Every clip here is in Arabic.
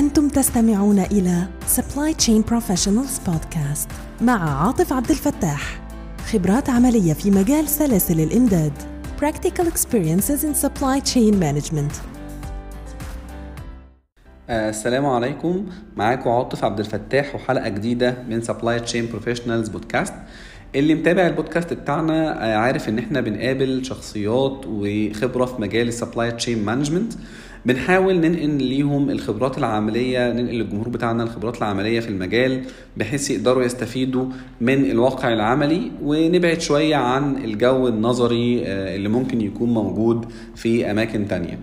أنتم تستمعون إلى Supply Chain Professionals Podcast مع عاطف عبد الفتاح. خبرات عملية في مجال سلاسل الإمداد. Practical Experiences in Supply Chain Management. آه، السلام عليكم. معاكم عاطف عبد الفتاح وحلقة جديدة من Supply Chain Professionals Podcast اللي متابع البودكاست بتاعنا آه، عارف إن إحنا بنقابل شخصيات وخبرة في مجال ال supply chain management بنحاول ننقل ليهم الخبرات العملية ننقل للجمهور بتاعنا الخبرات العملية في المجال بحيث يقدروا يستفيدوا من الواقع العملي ونبعد شوية عن الجو النظري آه، اللي ممكن يكون موجود في أماكن تانية.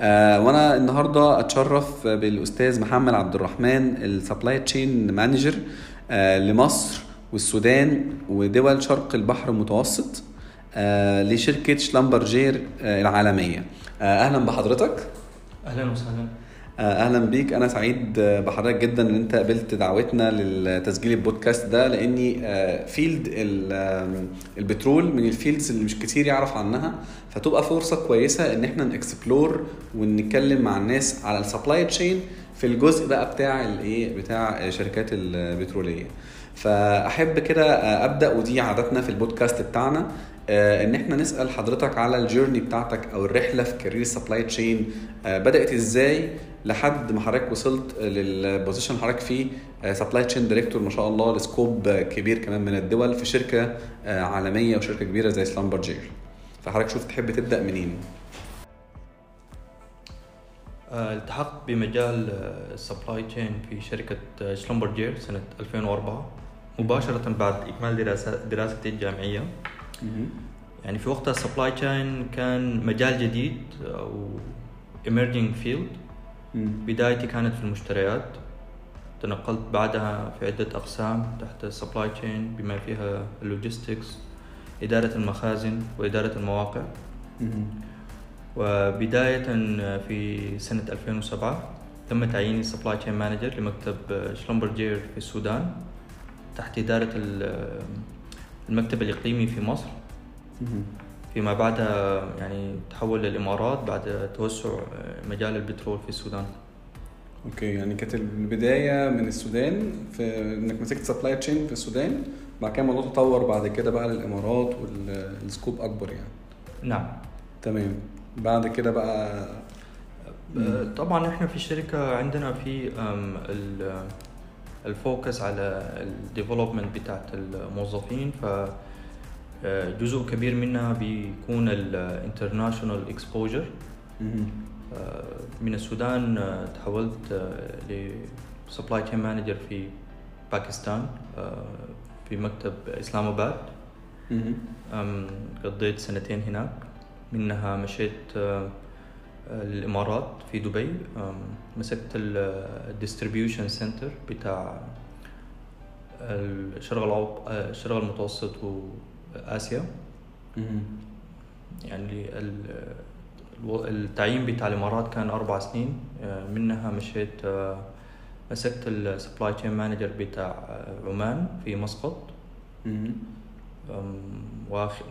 آه، وأنا النهارده أتشرف بالأستاذ محمد عبد الرحمن ال supply chain manager لمصر والسودان ودول شرق البحر المتوسط آه، لشركة شلمبرجير العالمية. أهلا بحضرتك. أهلا وسهلا. آه، أهلا بيك. أنا سعيد آه، بحضرتك جدا إن أنت قبلت دعوتنا لتسجيل البودكاست ده لأني آه، field آم، البترول من ال fields اللي مش كتير يعرف عنها. فتبقى فرصة كويسة إن إحنا ن explore ونتكلم مع الناس على ال supply chain في الجزء بقى بتاع الايه بتاع الشركات البتروليه فأحب كده آه، أبدأ ودي عادتنا في البودكاست بتاعنا. آه، إن إحنا نسأل حضرتك على ال journey بتاعتك أو الرحلة في career ال supply chain بدأت إزاي لحد ما حضرتك وصلت لل position حضرتك فيه supply chain director ما شاء الله ل scope كبير كمان من الدول في شركة آه، عالمية وشركة كبيرة زي شلمبرجير فحضرتك شوف تحب تبدأ منين؟ آه، التحقت بمجال ال supply chain في شركة آه، شلمبرجير سنة 2004 مباشرة بعد إكمال دراستي الجامعية. يعني في وقتها ال supply chain كان مجال جديد أو emerging field. بدايتي كانت في المشتريات. تنقلت بعدها في عدة أقسام تحت ال supply chain بما فيها ال logistics إدارة المخازن وإدارة المواقع. وبداية في سنة 2007 تم تعييني supply chain manager لمكتب شلمبرجير في السودان تحت إدارة المكتب الإقليمي في مصر. فيما بعدها يعني تحول للإمارات بعد توسع مجال البترول في السودان. okay يعني كانت البداية من السودان في إنك مسكت supply chain في السودان بعد كده الموضوع تطور بعد كده بقى للإمارات وال scope أكبر يعني. نعم. تمام. بعد كده بقى طبعا إحنا في الشركة عندنا في ال focus على ال development بتاعت الموظفين. ف آه، جزء كبير منها بيكون ال international exposure مهم. من السودان آه، تحولت ل supply chain manager في باكستان آه، في مكتب اسلام اباد قضيت سنتين هناك. منها مشيت للإمارات في دبي مسكت ال distribution center بتاع الشرق العوب الشرق المتوسط وآسيا. مهم. يعني التعيين بتاع الإمارات كان أربع سنين. منها مشيت مسكت ال supply chain manager بتاع عمان في مسقط.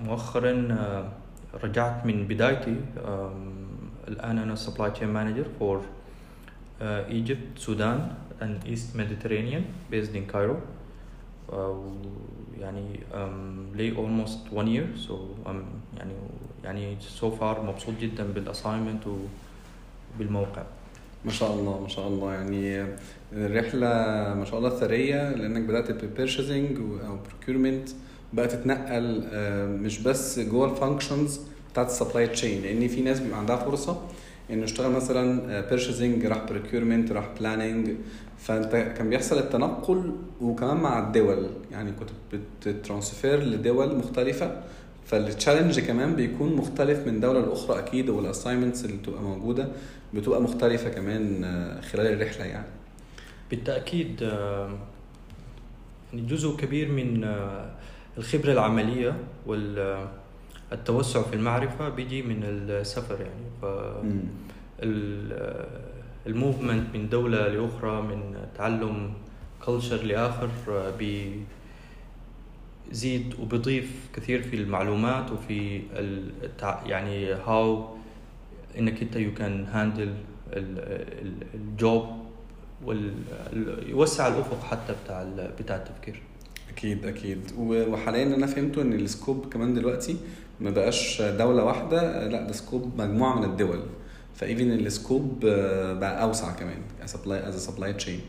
مؤخرا رجعت من بدايتي. أم، الآن أنا supply chain manager for Sudan and East Mediterranean based in Cairo. آه، يعني لي almost one year. So um, يعني يعني so far مبسوط جدا بال assignment وبالموقع ما شاء الله ما شاء الله. يعني الرحلة ما شاء الله ثرية لأنك بدأت ب purchasing أو procurement بقى تتنقل آه، مش بس جوه ال functions بتاعت ال supply chain لأن في ناس بيبقى عندها فرصه انه يشتغل مثلا purchasing راح procurement راح planning فانت كان بيحصل التنقل وكمان مع الدول يعني كنت بت transfer لدول مختلفه فال challenge كمان بيكون مختلف من دوله لاخرى أكيد وال assignments اللي بتبقى موجوده بتبقى مختلفه كمان خلال الرحله يعني بالتأكيد آه، يعني جزء كبير من آه، الخبرة العملية والتوسع في المعرفة بيجي من السفر يعني. ف ال movement من دولة لأخرى من تعلم culture لآخر آه، بيزيد وبيضيف كثير في المعلومات وفي التع... يعني how إنك أنت you can handle ال job ويوسع الأفق حتى بتاع بتاع التفكير. أكيد أكيد. وحاليا أنا فهمته إن ال scope كمان دلوقتي ما بقاش دولة واحدة لا ده scope مجموعة من الدول. ف even ال scope آه، بقى أوسع كمان supply as supply chain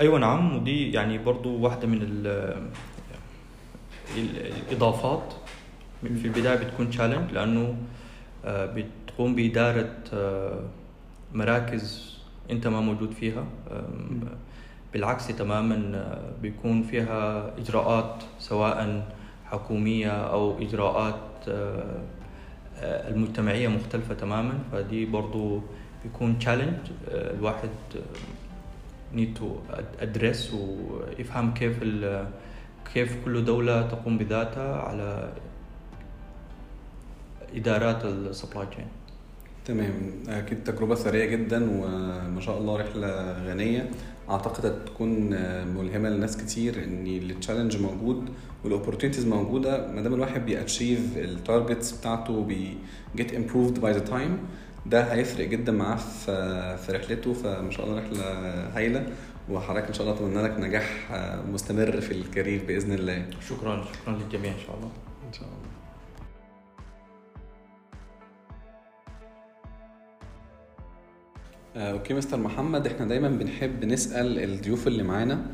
أيوه نعم. ودي يعني برضو واحدة من ال ال- الإضافات. في البداية بتكون تشالنج لأنه آه، بتقوم بإدارة آه، مراكز أنت ما موجود فيها. بالعكس تماما بيكون فيها إجراءات سواء حكومية أو إجراءات آه، آه، المجتمعية مختلفة تماما. فدي برضو بيكون challenge الواحد need to address ويفهم كيف كيف كل دولة تقوم بذاتها على إدارات ال supply chain تمام. أكيد تجربة ثرية جدا وما شاء الله رحلة غنية. أعتقد هتكون ملهمة لناس كتير إن ال challenge موجود وال opportunities موجودة. ما دام الواحد بي achieve ال targets بتاعته بي get improved by the time ده هيفرق جدا معاه في في رحلته. فما شاء الله رحلة هايلة وحضرتك إن شاء الله أتمنى لك نجاح مستمر في ال career بإذن الله. شكرا شكرا للجميع إن شاء الله. إن شاء الله. okay mister محمد إحنا دايما بنحب نسأل الضيوف اللي معانا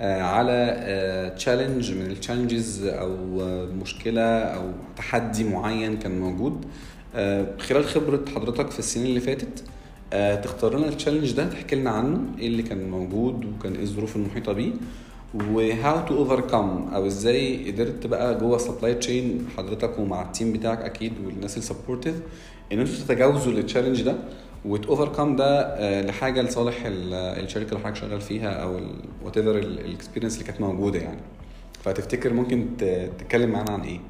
آه، على challenge من ال challenges أو آه، مشكلة أو تحدي معين كان موجود. آه، خلال خبرة حضرتك في السنين اللي فاتت آه، تختار لنا ال challenge ده تحكي لنا عنه إيه اللي كان موجود وكان إيه الظروف المحيطة بيه و how to overcome أو إزاي قدرت بقى جوه ال supply chain حضرتك ومع ال team بتاعك أكيد والناس ال supportive إن أنتوا تتجاوزوا ال challenge ده. وت overcome ده آه، لحاجة لصالح ال- الشركة اللي حضرتك شغال فيها أو whatever ال experience اللي كانت موجودة يعني. فتفتكر ممكن تتكلم معانا عن إيه؟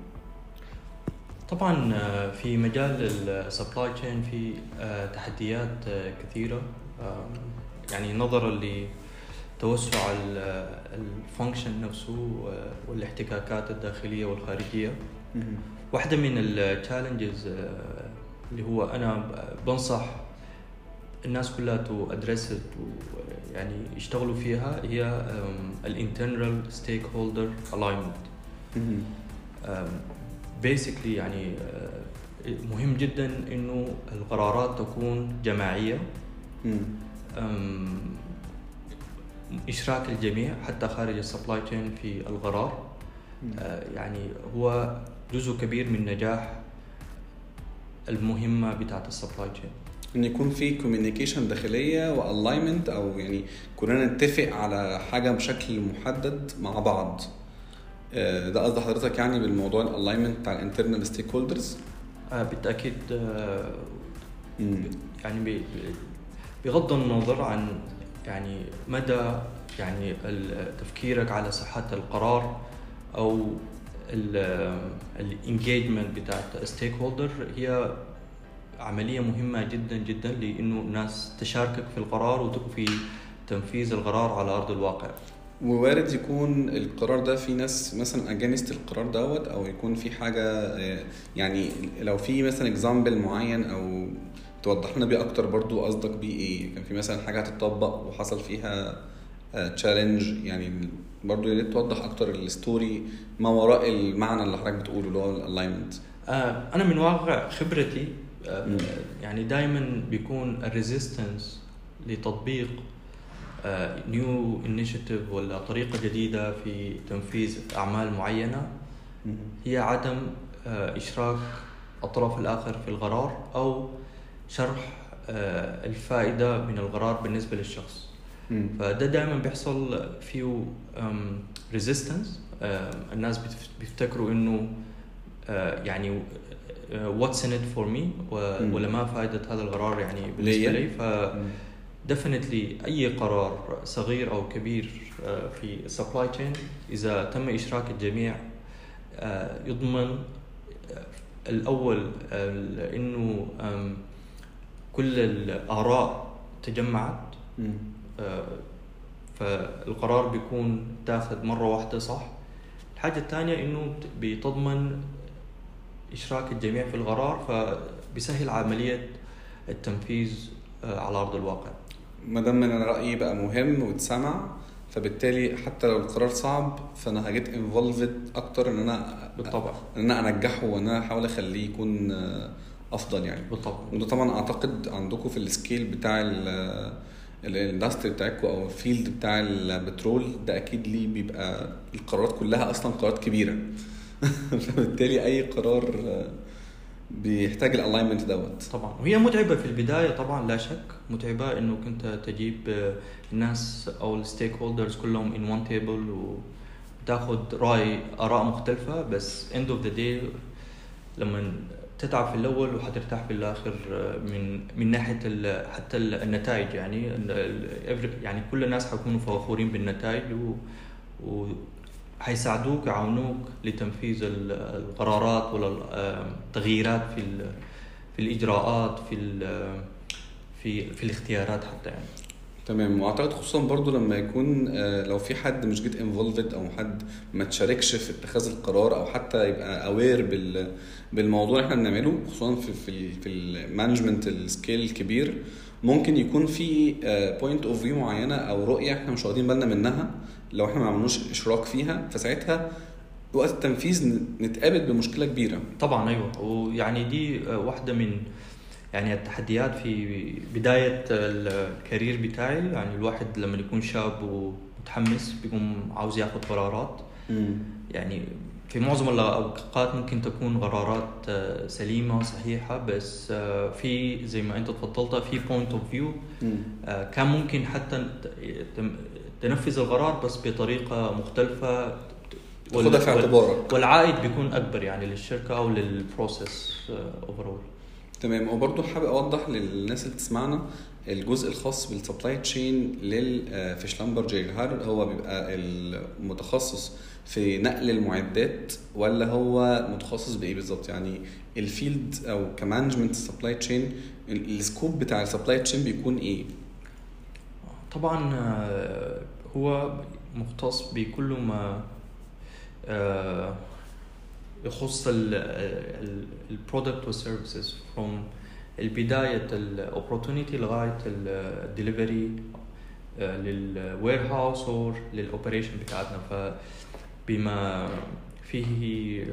طبعا آه، في مجال ال supply chain في آه، تحديات آه، كثيرة. آه، يعني نظرا لتوسع ال function نفسه آه، والاحتكاكات الداخلية والخارجية. واحدة من ال challenges اللي هو أنا بنصح الناس كلها to address يعني يشتغلوا فيها هي ال internal stakeholder alignment basically يعني آه، مهم جدا إنه القرارات تكون جماعية. أم، إشراك الجميع حتى خارج ال supply chain في القرار. آه، يعني هو جزء كبير من نجاح المهمة بتاعت ال supply chain إن يكون في communication داخلية و alignment أو يعني كلنا نتفق على حاجة بشكل محدد مع بعض. آه، ده قصد حضرتك يعني بالموضوع ال alignment بتاع ال internal stakeholders بالتأكيد آه، يعني بغض النظر عن يعني مدى يعني تفكيرك على صحة القرار أو ال engagement بتاعت stakeholder هي عملية مهمة جدا جدا لأنه الناس تشاركك في القرار وفي تنفيذ القرار على أرض الواقع ووارد يكون القرار ده في ناس مثلا against القرار دوت أو يكون في حاجة آه، يعني لو في مثلا example معين أو توضح لنا بيه أكتر برضو قصدك بيه إيه كان في مثلا حاجة هتطبق وحصل فيها challenge يعني برضو يا ريت توضح أكتر ال story ما وراء المعنى اللي حضرتك بتقوله اللي هو ال alignment آه، أنا من واقع خبرتي آه،. يعني دائما بيكون ال resistance لتطبيق new initiative ولا طريقة جديدة في تنفيذ أعمال معينة هي عدم آه، إشراك الطرف الآخر في القرار أو شرح آه، الفائدة من القرار بالنسبة للشخص. فده دائما بيحصل فيه resistance الناس بيفتكروا إنه آه، يعني what's in it for me. ولا ما فائدة هذا القرار يعني بالنسبة؟ لي. ف definitely أي قرار صغير أو كبير آه، في ال supply chain إذا تم إشراك الجميع آه، يضمن آه، الأول ال- إنه آم، كل الآراء تجمعت. فالقرار بيكون تاخذ مرة واحدة صح. الحاجة الثانية إنه بت- بتضمن إشراك الجميع في القرار فبيسهل عملية التنفيذ آه، على أرض الواقع. ما دام أنا رأيي بقى مهم واتسمع فبالتالي حتى لو القرار صعب فأنا هجيت انفولفد أكتر إن أنا بالطبع. إن أنا أنجحه وإن أنا أحاول أخليه يكون آه، أفضل يعني. بالطبع. وده طبعا أعتقد عندكم في ال scale بتاع ال- ال industry بتاعكم أو ال field بتاع البترول ده أكيد ليه بيبقى القرارات كلها أصلا قرارات كبيرة. فبالتالي أي قرار بيحتاج ال alignment دوت. طبعا. وهي متعبة في البداية طبعا لا شك. متعبة إنك أنت تجيب آه، الناس أو ال stakeholders كلهم on one table وتاخذ رأي آراء مختلفة. بس end of the day لما تتعب في الأول وحترتاح في الآخر آه، من من ناحية حتى ال- النتائج يعني. يعني كل الناس حيكونوا فخورين بالنتائج و حيساعدوك يعاونوك لتنفيذ ال- القرارات ولا ال- التغييرات في في الإجراءات في في في الاختيارات حتى يعني. تمام. وأعتقد خصوصا برضو لما يكون آه، لو في حد مش جيت انفولفد أو حد ما تشاركش في اتخاذ القرار أو حتى يبقى aware بال بالموضوع اللي إحنا بنعمله خصوصا في في في ال management ال scale الكبير ممكن يكون في point of view معينة أو رؤية إحنا مش واخدين بالنا منها لو إحنا ما عملناش إشراك فيها فساعتها وقت التنفيذ نتقابل بمشكلة كبيرة. طبعا أيوه. ويعني دي آه، واحدة من يعني التحديات في بداية ال career بتاعي. يعني الواحد لما يكون شاب ومتحمس بيقوم عاوز ياخذ قرارات. يعني في معظم الأوقات ممكن تكون قرارات آه، سليمة صحيحة. بس آه، في زي ما أنت تفضلت في point of view كان ممكن حتى تنفذ القرار بس بطريقة مختلفة. تاخدها في اعتبارك. والعائد بيكون أكبر يعني للشركة أو لل process overall تمام. وبرضه حابب أوضح للناس اللي بتسمعنا الجزء الخاص بال supply chain لل في شلمبرجي هل هو بيبقى المتخصص في نقل المعدات ولا هو متخصص بإيه بالظبط؟ يعني ال field أو ك management supply chain ال scope بتاع ال supply chain بيكون إيه؟ طبعا آه، هو مختص بكل ما آه، يخص البرودكت والسيرفيسز from البداية ال opportunity لغاية ال delivery لل warehouse اور لل operation بتاعتنا. فبما فيه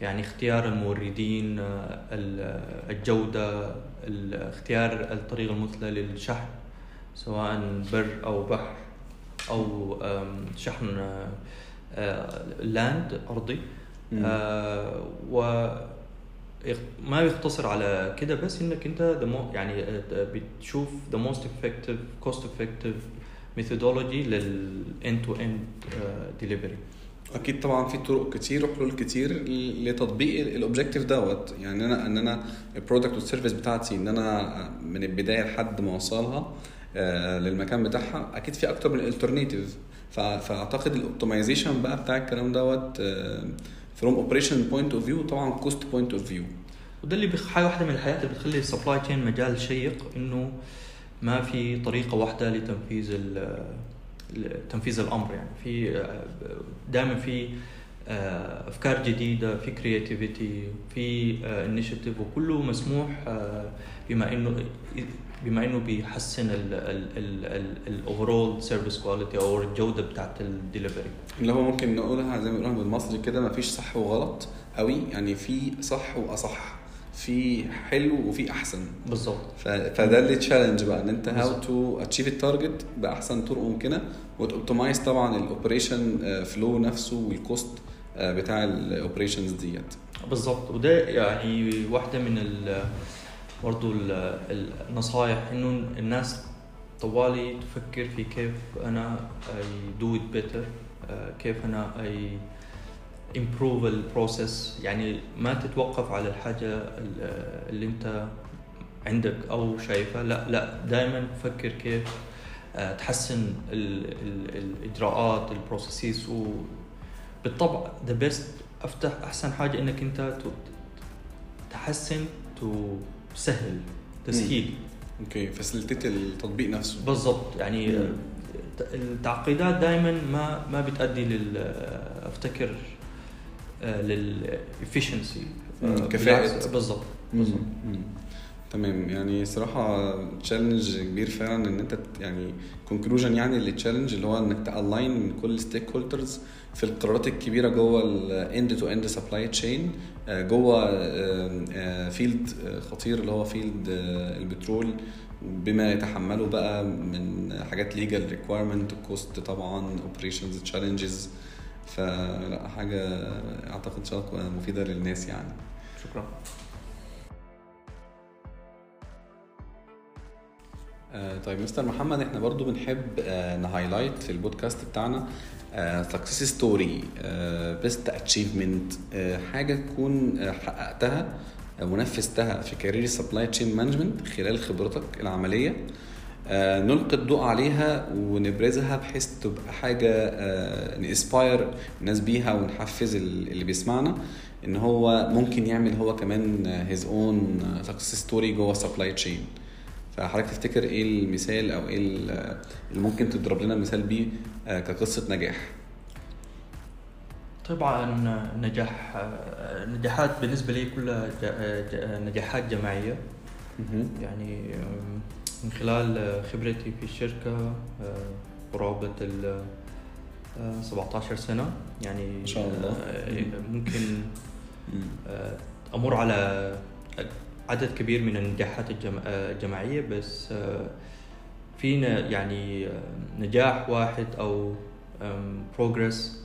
يعني اختيار الموردين آه، ال- الجودة ال- اختيار الطريقة المثلى للشحن سواء بر أو بحر آم، شحن land أرضي. مم. آه، و ما يقتصر على كده بس إنك أنت يعني آه، بتشوف the most effective cost effective methodology لل end to end آه، delivery. أكيد طبعا في طرق كتير وحلول كتير لتطبيق ال objective دوت. يعني أنا إن أنا ال product وال service بتاعتي إن أنا من البداية لحد ما أوصلها آه، للمكان بتاعها أكيد في أكتر من alternative فأعتقد ال optimization بقى بتاع الكلام دوت from operation point of view طبعا cost point of view وده اللي. حاجة واحدة من الحاجات اللي بتخلي ال supply chain مجال شيق إنه ما في طريقة واحدة لتنفيذ تنفيذ الأمر يعني في دائما في آه، أفكار جديدة في creativity في initiative وكله مسموح آه، بما إنه بما إنه بيحسن ال overall service quality أو الجودة بتاعت الدليفري اللي هو ممكن نقولها زي ما بنقولها بالمصري كده مفيش صح وغلط قوي يعني في صح وأصح في حلو وفي أحسن. بالضبط ف- فده اللي challenge بقى إن أنت how بالظبط. to achieve ال target بأحسن طرق ممكنة و to optimize طبعا ال operation flow نفسه وال cost آه، بتاع ال operations ديت. بالضبط. وده يعني واحدة من ال برضو ال- النصائح إنه الناس طوالي تفكر في كيف أنا do it better آه، كيف أنا I improve ال process يعني ما تتوقف على الحاجة ال- اللي أنت عندك أو شايفها. لا لا دائما فكر كيف آه، تحسن ال ال الإجراءات ال processes وبالطبع the best أفتح أحسن حاجة إنك أنت تحسن تسهل تسهيل أوكي facilitate التطبيق نفسه بالضبط يعني مم. التعقيدات دائما ما ما بتؤدي لل أفتكر لل efficiency مم، كفاءة. بالضبط بالضبط. تمام. يعني صراحة challenge كبير فعلا إن أنت يعني conclusion يعني لل challenge اللي هو إنك ت align كل stakeholders في القرارات الكبيرة جوه ال end to end supply chain جوه field خطير اللي هو field البترول. بما يتحمله بقى من حاجات legal requirement cost طبعا operations challenges فلا حاجة أعتقد الله مفيدة للناس يعني. شكرا. آه، طيب مستر محمد إحنا برضو بنحب آه، ن highlight في البودكاست بتاعنا success story best achievement حاجة تكون آه، حققتها آه، ونفذتها في career supply chain management خلال خبرتك العملية. آه، نلقي الضوء عليها ونبرزها بحيث تبقى حاجة ن inspire الناس بيها ونحفز ال- اللي بيسمعنا إن هو ممكن يعمل هو كمان his own success story جوه supply chain فحضرتك تفتكر إيه المثال أو إيه ال- اللي ممكن تضرب لنا مثال بيه آه، كقصة نجاح؟ طبعا نجاح نجاحات بالنسبة لي كلها نجاحات جماعية. يعني من خلال خبرتي في الشركة أه، قرابة ال أه، 17 سنة. يعني ما شاء الله. ممكن أمر على عدد كبير من النجاحات الجم- أه، الجماعية بس أه، في ن- يعني أه، نجاح واحد أو بروجرس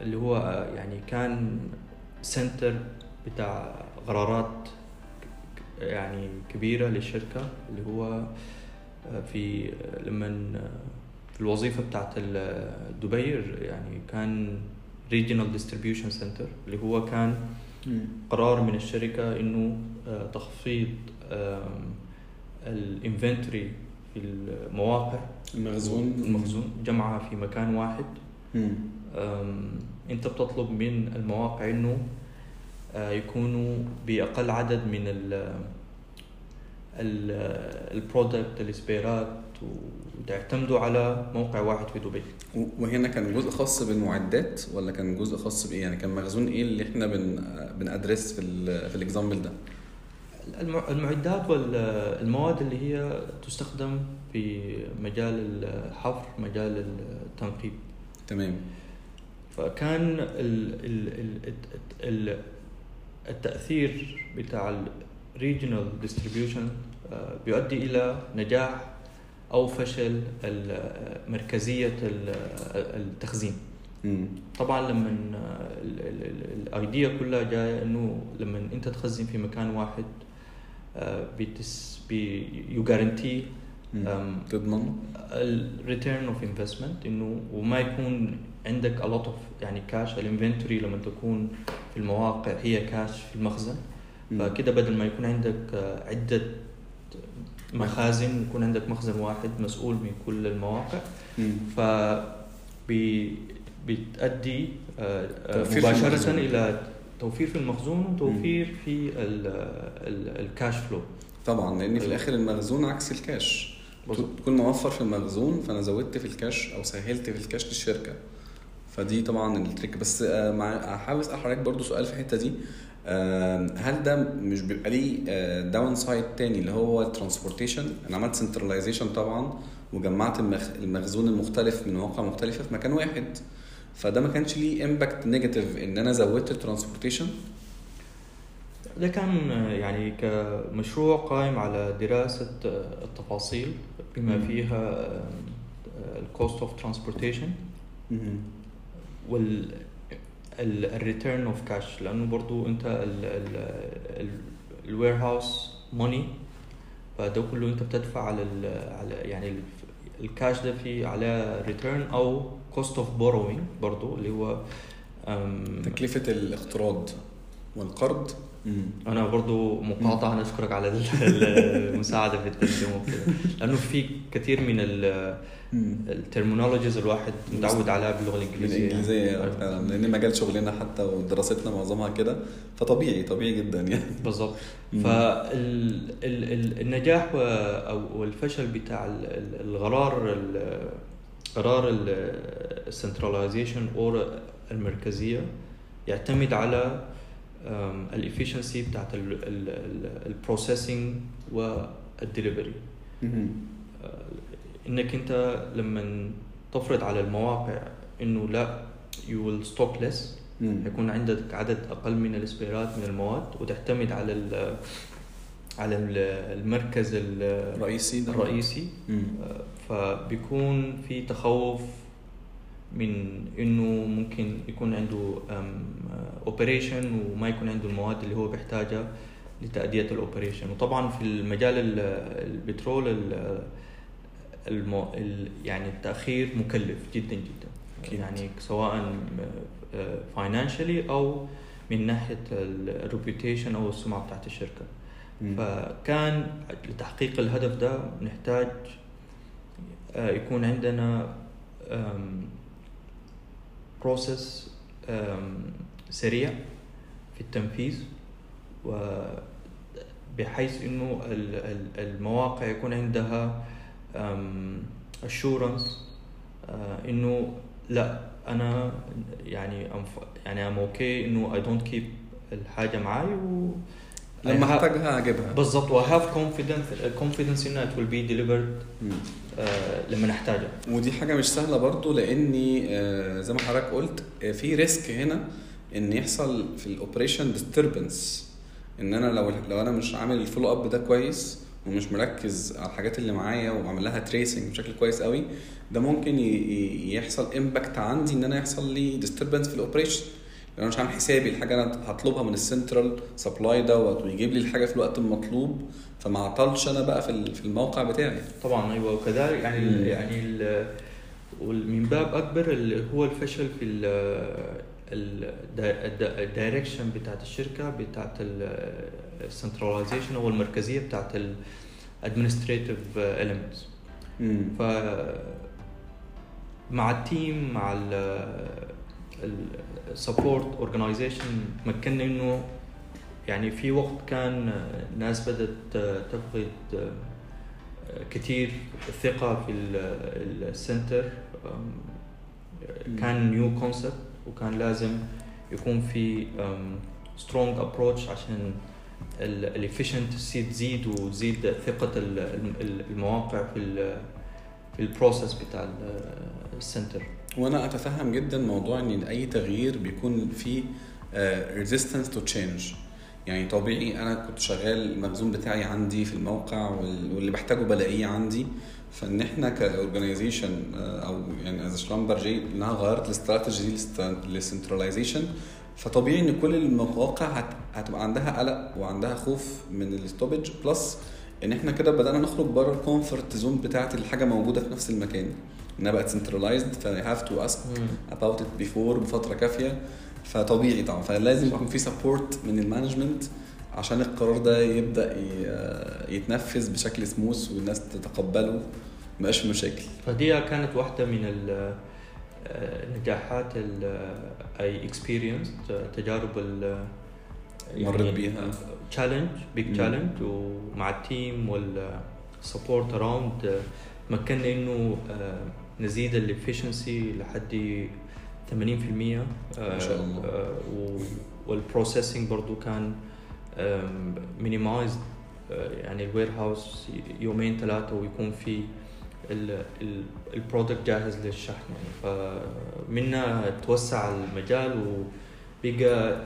اللي هو يعني كان سنتر بتاع قرارات يعني كبيرة للشركة اللي هو آه، في لما في الوظيفة بتاعت دبي يعني كان regional distribution center اللي هو كان قرار من الشركة إنه آه، تخفيض ال inventory في المواقع. المخزون. المخزون جمعها في مكان واحد. انت بتطلب من المواقع انه آه، يكونوا بأقل عدد من ال ال product ال spare ات وتعتمدوا على موقع واحد في دبي. وهنا كان جزء خاص بالمعدات ولا كان جزء خاص بإيه؟ يعني كان مخزون إيه اللي إحنا بن بنأدرس في ال في ال example ده؟ المعدات والمواد اللي هي تستخدم في مجال الحفر مجال التنقيب. تمام. فكان ال ال ال ال التأثير بتاع ال regional distribution بيؤدي إلى نجاح أو فشل ال- التخزين. مم. طبعا لما ال idea كلها جاية إنه لما أنت تخزن في مكان واحد آه، you guarantee. تضمن ال return of investment إنه وما يكون عندك a lot of يعني كاش ال inventory لما تكون في المواقع هي كاش في المخزن مم. فكده بدل ما يكون عندك آه، عدة مخازن يكون عندك مخزن واحد مسؤول من كل المواقع مم. ف بي- بتأدي آه، آه، توفير في المخزون. وتوفير في ال- ال- ال cash flow طبعا لأن في الآخر المخزون عكس الكاش. تكون موفر في المخزون فأنا زودت في الكاش أو سهلت في الكاش للشركة. فدي طبعا ال trick بس آه، مع هحاول أسأل حضرتك برضو سؤال في الحتة دي. آه، هل ده مش بيبقى ليه downside تاني اللي هو ال transportation أنا عملت centralization طبعا وجمعت المخ- المخزون المختلف من مواقع مختلفة في مكان واحد. فده ما كانش ليه impact negative إن أنا زودت ال transportation ده كان يعني كمشروع قائم على دراسة التفاصيل بما. فيها ال cost of transportation وال ال return of cash لأنه برضو أنت ال warehouse money فده كله أنت بتدفع على ال على يعني ال- الكاش ده في عليه return أو cost of borrowing برضو اللي هو تكلفة الاقتراض والقرض. أنا برضو مقاطعه أنا أشكرك على ال- المساعدة في الترجمه وكده. لأنه في كثير من ال terminologies الواحد متعود عليها باللغة الإنجليزية. بالانجليزيه فعلا لأن مجال شغلنا حتى ودراستنا معظمها كده. فطبيعي طبيعي جدا يعني. بالضبط مم. فالنجاح أو الفشل بتاع ال- ال- القرار ال- قرار ال centralization أو المركزية يعتمد على ال efficiency بتاعت ال processing وال delivery مهم. إنك أنت لما تفرض على المواقع إنه لا you will stock less. يكون عندك عدد أقل من ال spare ات من المواد وتعتمد على على ال- المركز ال- رئيسي ده الرئيسي مم. فبيكون في تخوف من إنه ممكن يكون عنده operation وما يكون عنده المواد اللي هو بيحتاجها لتأدية ال operation وطبعا في المجال ال- البترول ال- المو ال- يعني التأخير مكلف جدا جدا أكيد. يعني سواء financially أو من ناحية ال reputation أو السمعة بتاعت الشركة مم. فكان لتحقيق الهدف ده نحتاج آه، يكون عندنا process سريع في التنفيذ وبحيث إنه ال- ال- المواقع يكون عندها assurance إنه لا أنا يعني يعني I'm okay إنه I don't keep الحاجة معي و لما احتاجها أجيبها. بالضبط. و have confidence confidence انها it will be delivered مم. آه، لما نحتاجها. ودي حاجة مش سهلة برضو لأني آه، زي ما حضرتك قلت آه، في risk هنا إن يحصل في ال operation disturbance إن أنا لو لو أنا مش عامل ال follow up ده كويس ومش مركز على الحاجات اللي معايا وعامل لها tracing بشكل كويس قوي ده ممكن يحصل impact عندي إن أنا يحصل لي disturbance في ال operation أنا مش عامل حسابي الحاجة أنا هطلبها من ال central supply دوت ويجيب لي الحاجة في الوقت المطلوب فما عطلش أنا بقى في ال- في الموقع بتاعي طبعا أيوه وكذلك يعني ال. يعني ال ومن باب أكبر اللي هو الفشل في ال direction بتاعت الشركة بتاعت ال centralization أو المركزية بتاعت ال administrative elements مم. ف مع ال team مع ال support organization مكنا إنه يعني في وقت كان ناس بدأت تفقد كثير الثقه في ال- center كان new concept وكان لازم يكون في strong approach عشان ال efficiency تزيد وتزيد ثقة ال- ال- المواقع في في ال process بتاع ال- center وأنا اتفهم جدا موضوع ان اي تغيير بيكون فيه resistance to change يعني طبيعي أنا كنت شغال المخزون بتاعي عندي في الموقع وال- واللي بحتاجه بلاقيه عندي. فان إحنا ك organization أو يعني as Schlumberger انها غيرت الاستراتيجي لل centralization. فطبيعي ان كل المواقع هت- هتبقى عندها قلق وعندها خوف من ال stoppage plus ان إحنا كده بدأنا نخرج بره ال comfort zone بتاعت الحاجة موجودة في نفس المكان. إنها بقت centralized ف have to ask about it before بفترة كافية فطبيعي طبعا فلازم يكون في support من ال management عشان القرار ده يبدأ يتنفذ بشكل سموث والناس تتقبله مبقاش في مشاكل فدي كانت واحدة من ال- النجاحات I experienced تجارب ال مرت بيها. challenge big. challenge ومع ال team وال support around مكنا إنه آه، نزيد ال efficiency لحد 80% ما شاء الله. وال processing برضو كان minimized يعني ال warehouse يومين ثلاثة ويكون في ال product جاهز للشحن يعني فمنا توسع المجال وبقى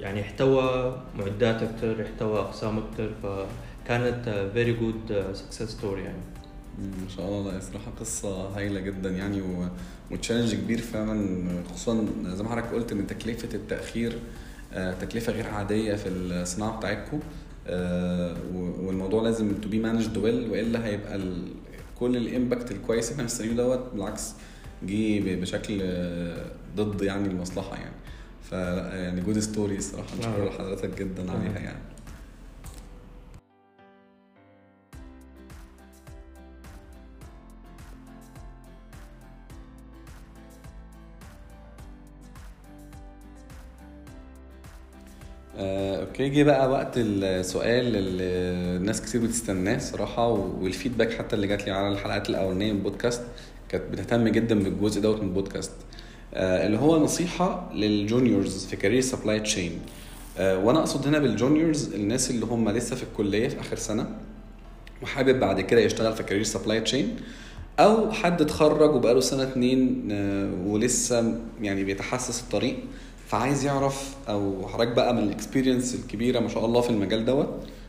يعني احتوى معدات أكثر احتوى أقسام أكثر فكانت very good success story يعني ما شاء الله لا صراحة قصة هايلة جدا يعني. و challenge كبير فعلا خصوصا زي ما حضرتك قلت ان تكلفة التأخير آه، تكلفة غير عادية في الصناعة بتاعتكم آه، والموضوع لازم to be managed well وإلا هيبقى. كل ال impact الكويس إحنا مستنيينه دوت بالعكس جه بشكل آه، ضد يعني المصلحة يعني ف يعني good story الصراحة. بشكر حضرتك جدا. عليها يعني okay جه بقى وقت السؤال اللي الناس كتير بتستناه صراحة وال feedback حتى اللي جات لي على الحلقات الأولانية من البودكاست كانت بتهتم جدا بالجزء دوت من البودكاست. آه، اللي هو نصيحة لل juniors في career supply chain وأنا أقصد هنا بال juniors الناس اللي هم لسه في الكلية في آخر سنة وحابب بعد كده يشتغل في career supply chain أو حد اتخرج وبقاله سنة اتنين آه، ولسه يعني بيتحسس الطريق. فعايز يعرف أو حضرتك بقى من ال experience الكبيرة ما شاء الله في المجال دوت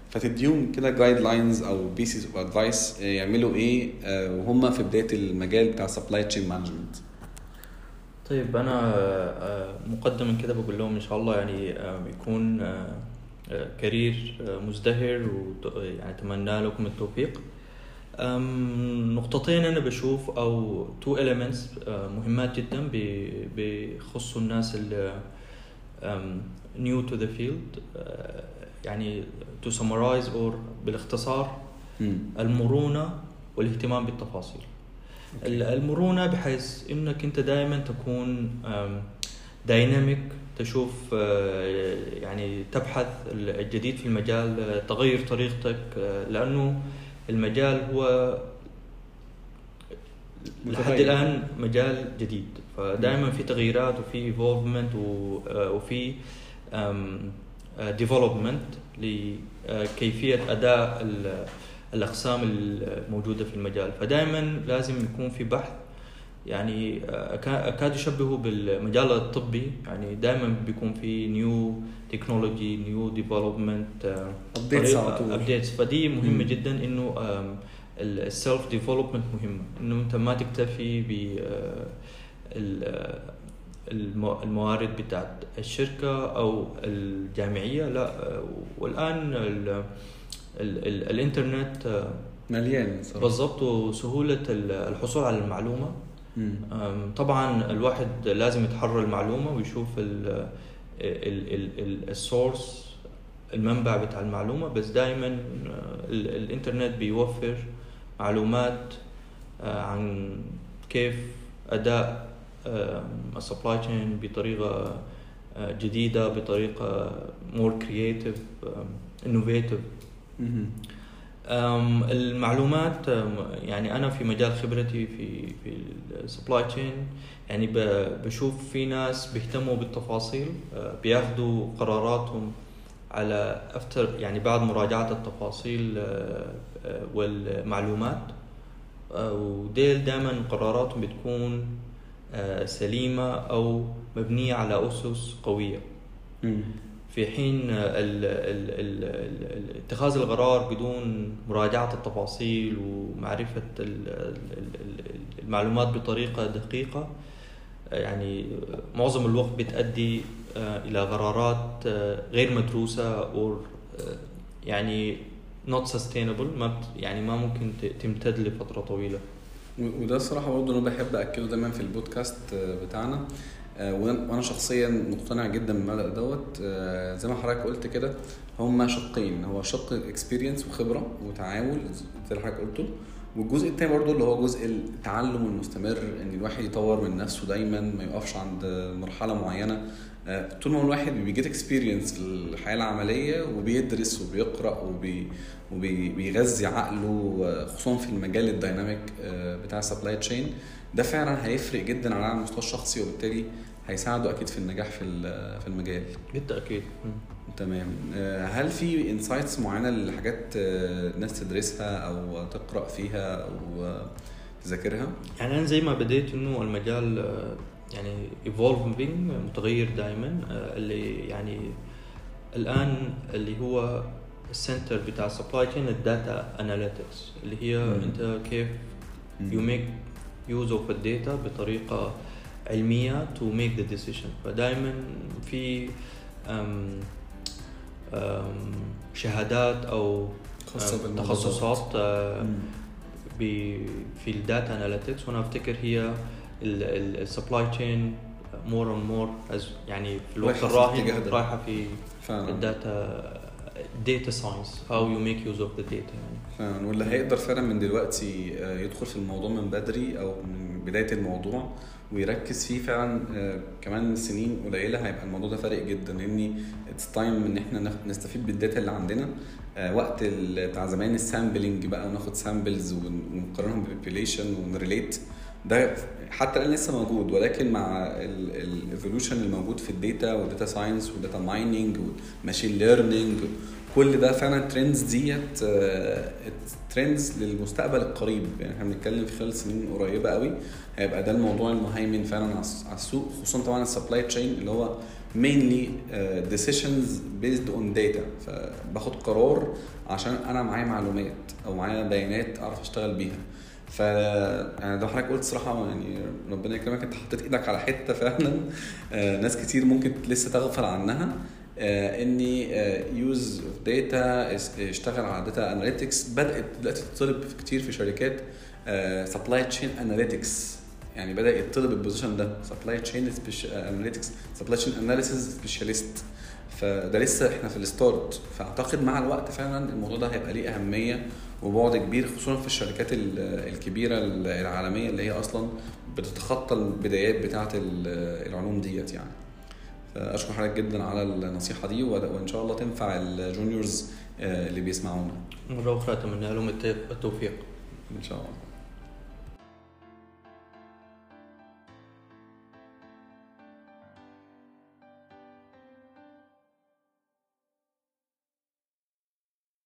فتديهم كده guidelines أو pieces of advice يعملوا إيه آه، وهم في بداية المجال بتاع supply chain management طيب أنا آه، مقدما كده بقول لهم إن شاء الله يعني آه، يكون career مزدهر ويعني أتمنى لكم التوفيق. نقطتين أنا بشوف أو two elements آه، مهمات جدا بيخصوا الناس اللي to the field آه، يعني to summarize or بالاختصار المرونة والاهتمام بالتفاصيل. ال- المرونة بحيث إنك أنت دائما تكون dynamic تشوف آه، يعني تبحث الجديد في المجال آه، تغير طريقتك لأنه المجال هو لحد. الآن مجال جديد فدائما في تغييرات وفي evolvement وفي development لكيفية أداء ال- الأقسام الموجودة في المجال فدائما لازم يكون في بحث يعني أكا- أكاد أشبهه بالمجال الطبي. يعني دائما بيكون في new technology new development tool. updates فدي مهمة مم. جدا إنه ال self development مهمة. إنه أنت ما تكتفي ب آه، آه، المو- الموارد بتاعت الشركة أو الجامعية. لا آه، والآن ال- ال- ال- الإنترنت آه، مليان بالضبط وسهولة ال- الحصول على المعلومة. طبعا الواحد لازم يتحرى المعلومة ويشوف ال ال ال ال source المنبع بتاع المعلومة بس دائما الإنترنت بيوفر معلومات آه، عن كيف أداء ال supply chain بطريقة آه، جديدة بطريقة more creative innovative المعلومات يعني أنا في مجال خبرتي في في ال supply chain يعني بشوف في ناس بيهتموا بالتفاصيل أه، بياخذوا قراراتهم على after يعني بعد مراجعة التفاصيل أه، أه، والمعلومات وديل دائما قراراتهم بتكون سليمة أو مبنية على أسس قوية. في حين اتخاذ القرار بدون مراجعة التفاصيل ومعرفة ال- ال- ال- المعلومات بطريقة دقيقة يعني معظم الوقت بتؤدي آه، إلى قرارات آه، غير مدروسة أو يعني not sustainable ما يعني ما ممكن تمتد لفترة طويلة. وده الصراحة برضه أنا بحب اكده دايما في البودكاست آه، بتاعنا. آه، وأنا وأنا شخصيا مقتنع جدا بالمبدا دوت. آه، زي ما حضرتك قلت كده هما شقين. هو شق experience وخبرة وتعامل زي اللي حضرتك قلته. والجزء التاني برضه اللي هو جزء التعلم المستمر إن الواحد يطور من نفسه دايما ما يقفش عند مرحلة معينة. آه، طول ما الواحد بي get experience في الحياة العملية وبيدرس وبيقرأ وبي وبيغذي عقله آه، خصوصا في المجال ال dynamic آه، بتاع ال supply chain ده فعلا هيفرق جدا على المستوى الشخصي وبالتالي هيساعده أكيد في النجاح في في المجال. بالتأكيد. مم. تمام. آه، هل في insights معينة لحاجات آه، الناس تدرسها أو تقرأ فيها أو تذاكرها؟ يعني أنا زي ما بديت إنه المجال آه، يعني evolving متغير دائما اللي يعني الآن اللي هو ال center بتاع ال supply chain ال data analytics اللي هي. أنت كيف you make use of ال data بطريقة علمية to make the decision فدائما في أم أم شهادات أو أم تخصصات آه، في ال data analytics وأنا أفتكر هي ال supply chain more and more يعني في الوقت الراهن. رايحة في ال data data science how you make use of the data يعني واللي هيقدر فعلا من دلوقتي آه، يدخل في الموضوع من بدري أو من بداية الموضوع ويركز فيه فعلا آه، كمان سنين قليلة هيبقى الموضوع ده فارق جدا. لاني it's time إن إحنا نستفيد بال data اللي عندنا. آه، وقت بتاع زمان ال sampling بقى وناخد samples ونقارنهم ب population ون relate ده حتى الآن لسه موجود ولكن مع ال evolution الموجود في الداتا والداتا ساينس والداتا مايننج والماشين ليرنينج كل ده فعلا trends data trends للمستقبل القريب. يعني إحنا بنتكلم في خلال سنين قريبة قوي هيبقى ده الموضوع المهيمن فعلا على الس- على السوق خصوصا طبعا ال supply chain اللي هو uh, decisions based on data. فباخد قرار عشان أنا معايا معلومات أو معايا بيانات أعرف أشتغل بيها. ف يعني ده حضرتك قلت صراحة يعني ربنا يكرمك أنت حطيت إيدك على حتة فعلا. آه، ناس كتير ممكن لسه تغفل عنها. آه، إني use of data اشتغل على data analytics بدأت دلوقتي تطلب كتير في شركات supply chain analytics يعني بدا يطلب ال position ده. supply chain analytics supply chain analysis specialist فده لسه إحنا في ال start فأعتقد مع الوقت فعلا الموضوع ده هيبقى ليه أهمية وبعد كبير خصوصا في الشركات ال- الكبيرة العالمية اللي هي أصلا بتتخطى البدايات بتاعة ال- العلوم ديت يعني. فأشكر حضرتك جدا على النصيحة دي وإن شاء الله تنفع الجونيورز آه، اللي بيسمعونا. مرة أخرى أتمنى لهم التوفيق. إن شاء الله.